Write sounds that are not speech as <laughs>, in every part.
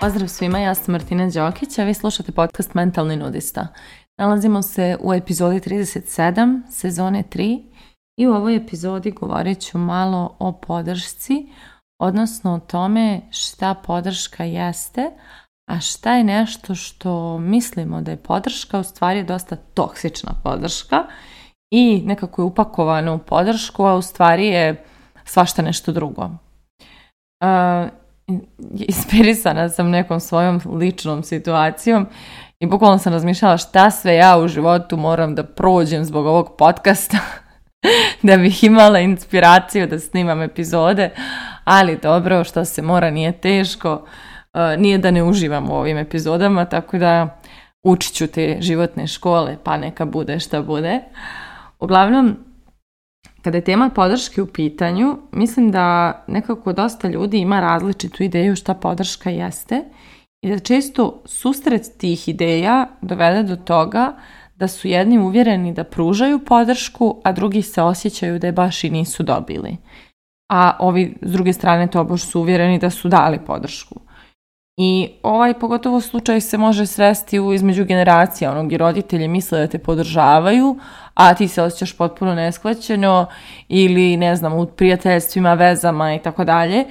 Pozdrav svima, ja sam Martina Đokić, a vi slušate podcast Mentalni nudista. Nalazimo se u epizodi 37, sezone 3 i u ovoj epizodi govorit ću malo o podršci, odnosno o tome šta podrška jeste, a šta je nešto što mislimo da je podrška, u stvari je dosta toksična podrška i nekako je upakovano u podršku, a u stvari je svašta nešto drugo. Uh, inspirisana sam nekom svojom ličnom situacijom i bukvalno sam razmišljala šta sve ja u životu moram da prođem zbog ovog podcasta <laughs> da bih imala inspiraciju da snimam epizode, ali dobro, što se mora, nije teško, nije da ne uživam u ovim epizodama, tako da učit ću te životne škole, pa neka bude šta bude. Uglavnom, kada je tema podrške u pitanju, mislim da nekako dosta ljudi ima različitu ideju šta podrška jeste i da često susret tih ideja dovede do toga da su jedni uvjereni da pružaju podršku, a drugi se osjećaju da je baš i nisu dobili. A ovi s druge strane to baš su uvjereni da su dali podršku. I ovaj pogotovo slučaj se može sresti u između generacija, onog gdje roditelji misle da te podržavaju, a ti se osjećaš potpuno nesklaćeno, ili ne znam, u prijateljstvima, vezama i tako dalje,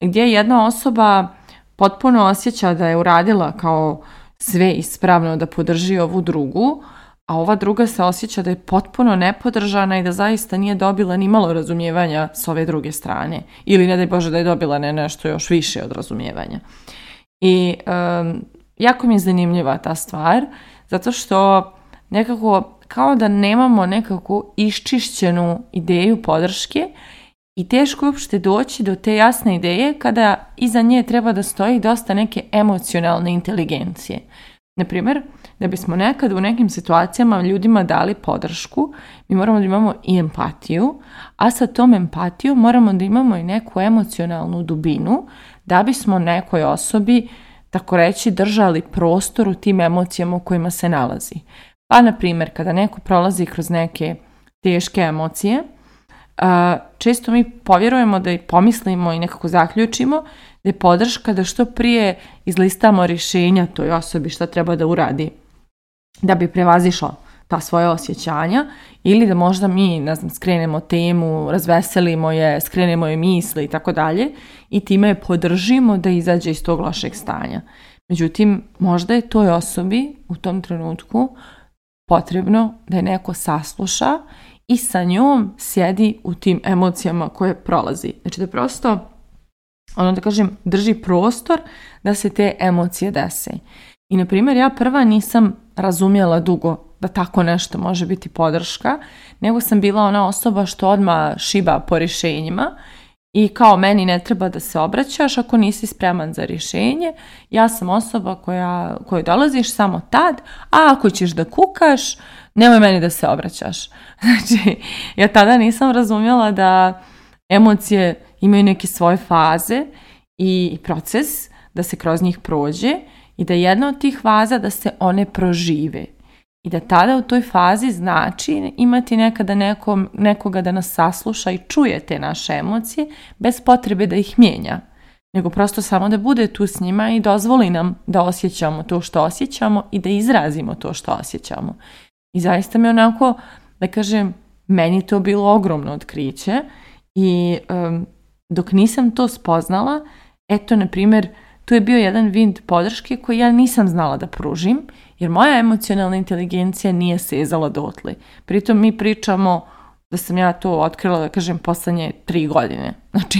gdje jedna osoba potpuno osjeća da je uradila kao sve ispravno da podrži ovu drugu, a ova druga se osjeća da je potpuno nepodržana i da zaista nije dobila ni malo razumijevanja s ove druge strane. Ili ne daj Bože da je dobila ne nešto još više od razumijevanja. I jako mi je zanimljiva ta stvar, zato što nekako kao da nemamo nekakvu iščišćenu ideju podrške i teško je uopšte doći do te jasne ideje kada iza nje treba da stoji dosta neke emocionalne inteligencije. Naprimjer, da bismo nekad u nekim situacijama ljudima dali podršku, mi moramo da imamo i empatiju, a sa tom empatijom moramo da imamo i neku emocionalnu dubinu da bismo nekoj osobi, tako reći, držali prostor u tim emocijama u kojima se nalazi. Pa, na primjer, kada neko prolazi kroz neke teške emocije, često mi povjerujemo da i pomislimo i nekako zaključimo da je podrška da što prije izlistamo rješenja toj osobi šta treba da uradi da bi prevazišla ta svoja osjećanja ili da možda mi, ne znam, skrenemo temu, razveselimo je, skrenemo je misli i tako dalje i time je podržimo da izađe iz tog lošeg stanja. Međutim, možda je toj osobi u tom trenutku potrebno da je neko sasluša i sa njom sjedi u tim emocijama koje prolazi. Znači da prosto, ono da kažem, drži prostor da se te emocije dese. I na primjer, ja prva nisam razumjela dugo da tako nešto može biti podrška, nego sam bila ona osoba što odma šiba po rješenjima i kao meni ne treba da se obraćaš ako nisi spreman za rješenje. Ja sam osoba koja, koju dolaziš samo tad, a ako ćeš da kukaš, nemoj meni da se obraćaš. <laughs> Znači, ja tada nisam razumjela da emocije imaju neke svoje faze i proces da se kroz njih prođe i da jedna od tih faza da se one prožive. I da tada u toj fazi znači imati nekada nekom, nekoga da nas sasluša i čuje te naše emocije bez potrebe da ih mijenja. Nego prosto samo da bude tu s njima i dozvoli nam da osjećamo to što osjećamo i da izrazimo to što osjećamo. I zaista mi onako, da kažem, meni to bilo ogromno otkriće i dok nisam to spoznala, eto, na primjer, tu je bio jedan vind podrške koji ja nisam znala da pružim, jer moja emocionalna inteligencija nije sezala dotli. Pritom mi pričamo da sam ja to otkrila, da kažem, poslednje tri godine. <laughs> Znači,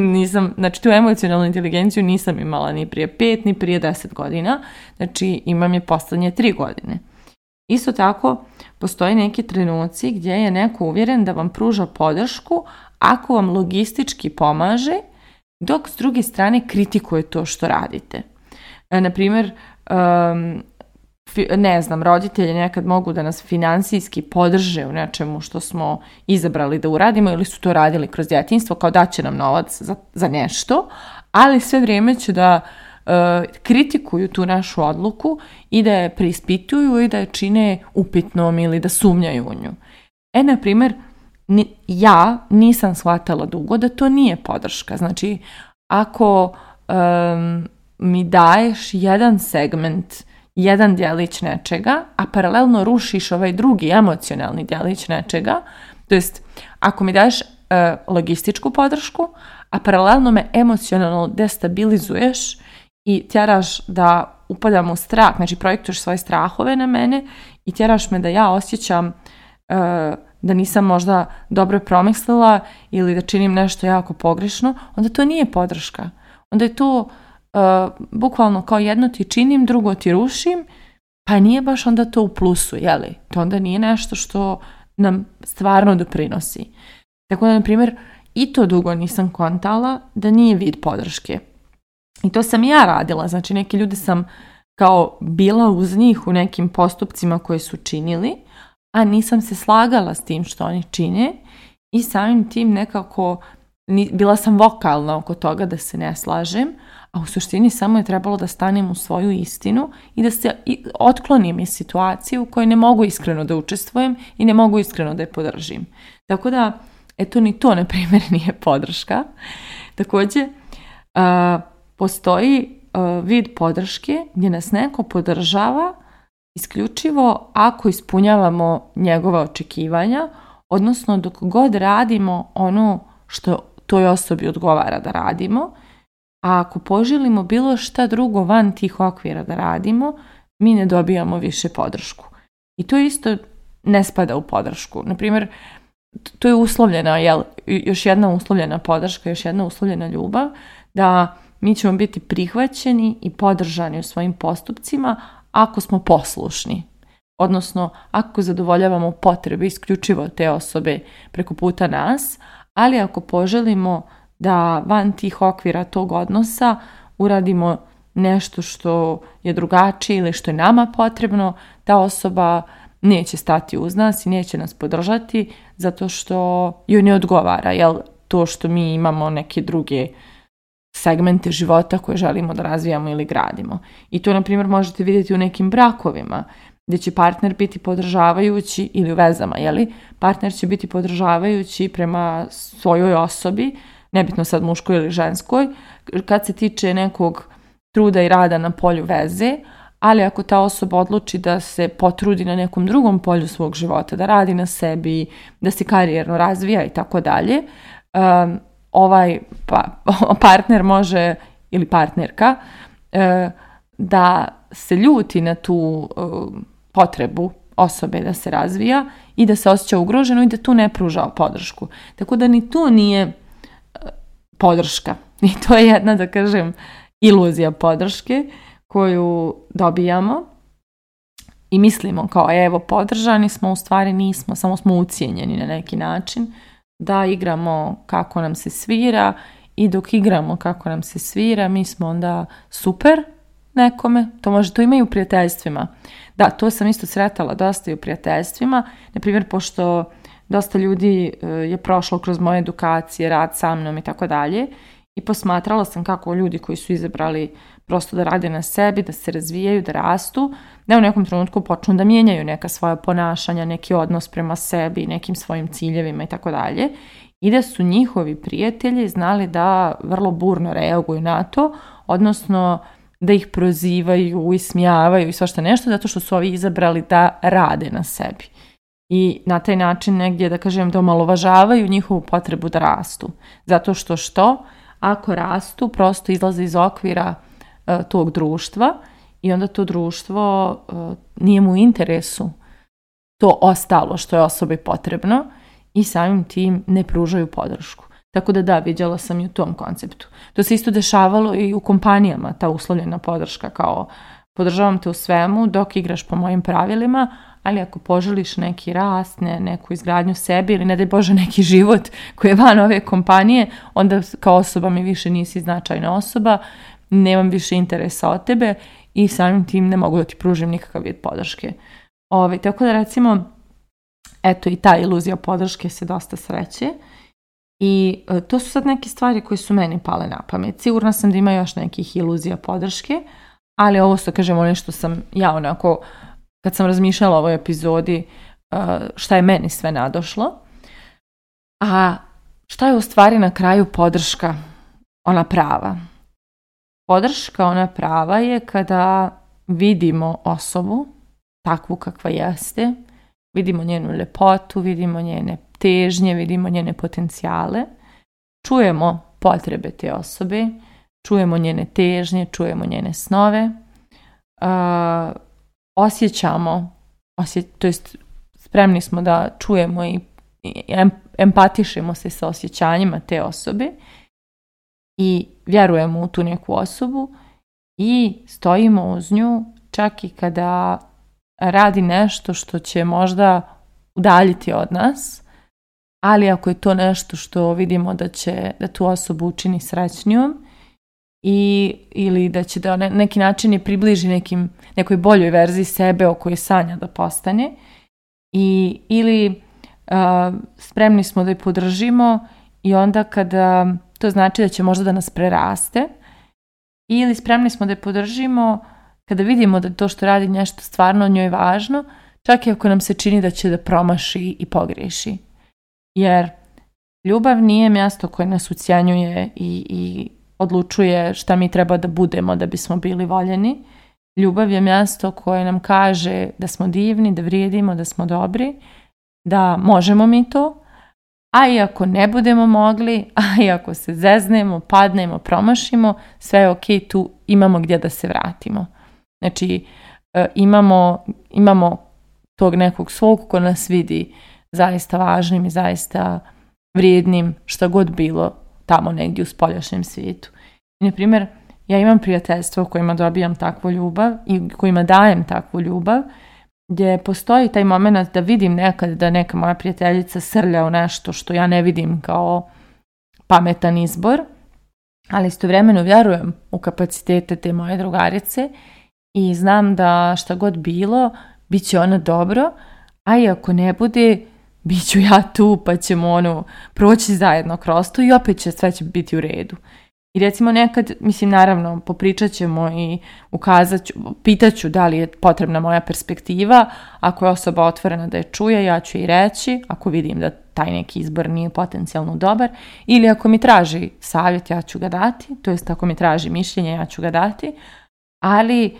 nisam, znači, tu emocionalnu inteligenciju nisam imala ni prije pet, ni prije deset godina. Znači, imam je poslednje tri godine. Isto tako, postoje neki trenuci gdje je neko uvjeren da vam pruža podršku ako vam logistički pomaže – dok s druge strane kritikuje to što radite. E, na naprimjer, ne znam, roditelji nekad mogu da nas financijski podrže u nečemu što smo izabrali da uradimo ili su to radili kroz djetinstvo, kao da će nam novac za, nešto, ali sve vrijeme će da e, kritikuju tu našu odluku i da je preispituju i da je čine upitnom ili da sumnjaju u nju. E, na primjer, ja nisam shvatala dugo da to nije podrška. Znači, ako mi daješ jedan segment, jedan djelić nečega, a paralelno rušiš ovaj drugi emocionalni djelić nečega, to jest ako mi daješ e, logističku podršku, a paralelno me emocionalno destabilizuješ i tjeraš da upadam u strah, znači projektuješ svoje strahove na mene i tjeraš me da ja osjećam e, da nisam možda dobro promislila ili da činim nešto jako pogrešno, onda to nije podrška. Onda je to uh, bukvalno kao jedno ti činim, drugo ti rušim, pa nije baš onda to u plusu, jeli? To onda nije nešto što nam stvarno doprinosi. Tako da, na primjer, i to dugo nisam kontala da nije vid podrške. I to sam ja radila, znači neki ljudi sam kao bila uz njih u nekim postupcima koje su činili a nisam se slagala s tim što oni čine i samim tim nekako bila sam vokalna oko toga da se ne slažem, a u suštini samo je trebalo da stanem u svoju istinu i da se otklonim iz situacije u kojoj ne mogu iskreno da učestvujem i ne mogu iskreno da je podržim. Tako da, eto ni to, na primjer, <laughs> nije podrška. Također, postoji vid podrške gdje nas neko podržava isključivo ako ispunjavamo njegova očekivanja, odnosno dok god radimo ono što toj osobi odgovara da radimo, a ako poželimo bilo šta drugo van tih okvira da radimo, mi ne dobijamo više podršku. I to isto ne spada u podršku. Naprimjer, to je uslovljena, jel, još jedna uslovljena podrška, još jedna uslovljena ljubav, da mi ćemo biti prihvaćeni i podržani u svojim postupcima ako smo poslušni, odnosno ako zadovoljavamo potrebe isključivo te osobe preko puta nas, ali ako poželimo da van tih okvira tog odnosa uradimo nešto što je drugačije ili što je nama potrebno, ta osoba neće stati uz nas i neće nas podržati zato što joj ne odgovara, jel to što mi imamo neke druge segmente života koje želimo da razvijamo ili gradimo. I to, na primjer, možete vidjeti u nekim brakovima, gdje će partner biti podržavajući ili u vezama, jeli? Partner će biti podržavajući prema svojoj osobi, nebitno sad muškoj ili ženskoj, kad se tiče nekog truda i rada na polju veze, ali ako ta osoba odluči da se potrudi na nekom drugom polju svog života, da radi na sebi, da se karijerno razvija i tako dalje, um, ovaj pa, <laughs> partner može ili partnerka e, da se ljuti na tu e, potrebu osobe da se razvija i da se osjeća ugroženo i da tu ne pruža podršku. Tako da ni tu nije e, podrška. <laughs> I to je jedna, da kažem, iluzija podrške koju dobijamo i mislimo kao evo podržani smo, u stvari nismo, samo smo ucijenjeni na neki način da igramo kako nam se svira i dok igramo kako nam se svira mi smo onda super nekome, to može, to ima i u prijateljstvima. Da, to sam isto sretala dosta i u prijateljstvima, na primjer pošto dosta ljudi eh, je prošlo kroz moje edukacije, rad sa mnom i tako dalje i posmatrala sam kako ljudi koji su izabrali prosto da rade na sebi, da se razvijaju, da rastu, da u nekom trenutku počnu da mijenjaju neka svoja ponašanja, neki odnos prema sebi, nekim svojim ciljevima i tako dalje. I da su njihovi prijatelji znali da vrlo burno reaguju na to, odnosno da ih prozivaju, ismijavaju i svašta nešto, zato što su ovi izabrali da rade na sebi. I na taj način negdje, da kažem, da omalovažavaju njihovu potrebu da rastu. Zato što što? Ako rastu, prosto izlaze iz okvira E, tog društva i onda to društvo e, nije mu u interesu to ostalo što je osobi potrebno i samim tim ne pružaju podršku. Tako da da, vidjela sam i u tom konceptu. To se isto dešavalo i u kompanijama, ta uslovljena podrška kao podržavam te u svemu dok igraš po mojim pravilima, ali ako poželiš neki rast, ne, neku izgradnju sebi ili ne daj Bože neki život koji je van ove kompanije, onda kao osoba mi više nisi značajna osoba nemam više interesa od tebe i samim tim ne mogu da ti pružim nikakav vid podrške. Ove, ovaj, tako da recimo, eto i ta iluzija podrške se dosta sreće i e, to su sad neke stvari koje su meni pale na pamet. Sigurna sam da ima još nekih iluzija podrške, ali ovo što kažem, ono što sam ja onako, kad sam razmišljala o ovoj epizodi, e, šta je meni sve nadošlo, a šta je u stvari na kraju podrška, ona prava. Podrška ona prava je kada vidimo osobu takvu kakva jeste, vidimo njenu ljepotu, vidimo njene težnje, vidimo njene potencijale, čujemo potrebe te osobe, čujemo njene težnje, čujemo njene snove, uh, osjećamo, to jest spremni smo da čujemo i, i empatišemo se sa osjećanjima te osobe i vjerujemo u tu neku osobu i stojimo uz nju čak i kada radi nešto što će možda udaljiti od nas, ali ako je to nešto što vidimo da će da tu osobu učini srećnijom i, ili da će da na neki način je približi nekim, nekoj boljoj verziji sebe o kojoj sanja da postane i, ili spremni smo da je podržimo i onda kada to znači da će možda da nas preraste ili spremni smo da je podržimo kada vidimo da to što radi nešto stvarno njoj važno, čak i ako nam se čini da će da promaši i pogriješi. Jer ljubav nije mjesto koje nas ucijanjuje i, i odlučuje šta mi treba da budemo da bismo bili voljeni. Ljubav je mjesto koje nam kaže da smo divni, da vrijedimo, da smo dobri, da možemo mi to a i ako ne budemo mogli, <laughs> a i ako se zeznemo, padnemo, promašimo, sve je ok, tu imamo gdje da se vratimo. Znači, e, imamo, imamo tog nekog svog ko nas vidi zaista važnim i zaista vrijednim šta god bilo tamo negdje u spoljašnjem svijetu. I, na primjer, ja imam prijateljstvo u kojima dobijam takvu ljubav i kojima dajem takvu ljubav gdje postoji taj moment da vidim nekad da neka moja prijateljica srlja u nešto što ja ne vidim kao pametan izbor, ali istovremeno vjerujem u kapacitete te moje drugarice i znam da šta god bilo, bit će ono dobro, a i ako ne bude, bit ću ja tu pa ćemo ono proći zajedno kroz to i opet će sve biti u redu. I recimo nekad, mislim naravno, popričat ćemo i ukazat ću, pitaću da li je potrebna moja perspektiva, ako je osoba otvorena da je čuje, ja ću i reći, ako vidim da taj neki izbor nije potencijalno dobar, ili ako mi traži savjet, ja ću ga dati, to jest ako mi traži mišljenje, ja ću ga dati, ali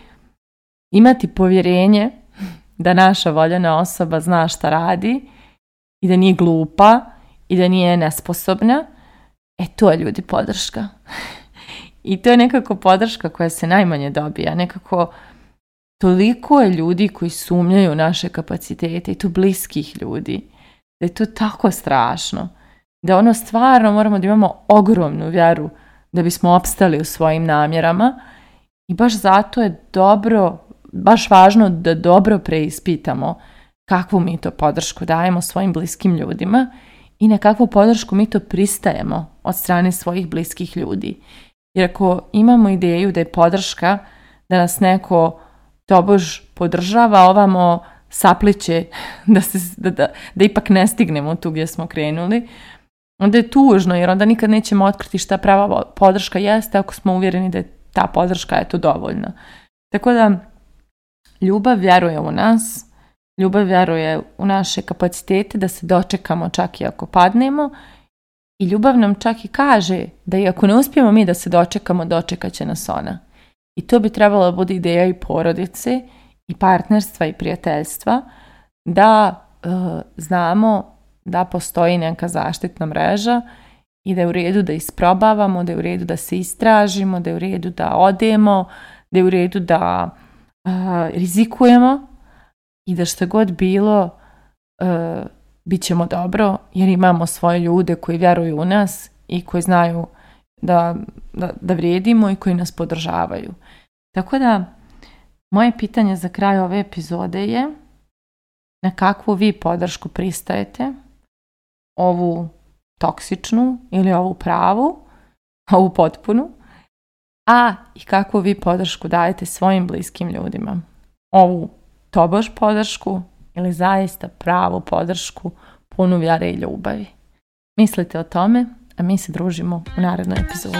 imati povjerenje <laughs> da naša voljena osoba zna šta radi i da nije glupa i da nije nesposobna, E to je ljudi podrška. I to je nekako podrška koja se najmanje dobija. Nekako toliko je ljudi koji sumnjaju naše kapacitete i to bliskih ljudi. Da je to tako strašno. Da ono stvarno moramo da imamo ogromnu vjeru da bismo opstali u svojim namjerama i baš zato je dobro, baš važno da dobro preispitamo kakvu mi to podršku dajemo svojim bliskim ljudima i na kakvu podršku mi to pristajemo od strane svojih bliskih ljudi. Jer ako imamo ideju da je podrška, da nas neko tobož podržava, ovamo sapliće <laughs> da, se, da, da, ipak ne stignemo tu gdje smo krenuli, onda je tužno jer onda nikad nećemo otkriti šta prava podrška jeste ako smo uvjereni da je ta podrška to dovoljna. Tako da ljubav vjeruje u nas, Ljubav vjeruje u naše kapacitete da se dočekamo čak i ako padnemo i ljubav nam čak i kaže da i ako ne uspijemo mi da se dočekamo, dočekat će nas ona. I to bi trebala biti ideja i porodice i partnerstva i prijateljstva da e, znamo da postoji neka zaštitna mreža i da je u redu da isprobavamo, da je u redu da se istražimo, da je u redu da odemo, da je u redu da e, rizikujemo i da što god bilo, e, bit ćemo dobro jer imamo svoje ljude koji vjeruju u nas i koji znaju da, da, da vrijedimo i koji nas podržavaju. Tako da, moje pitanje za kraj ove epizode je na kakvu vi podršku pristajete, ovu toksičnu ili ovu pravu, <laughs> ovu potpunu, a i kakvu vi podršku dajete svojim bliskim ljudima. Ovu tobož podršku ili zaista pravu podršku punu vjere i ljubavi. Mislite o tome, a mi se družimo u narednoj epizodi.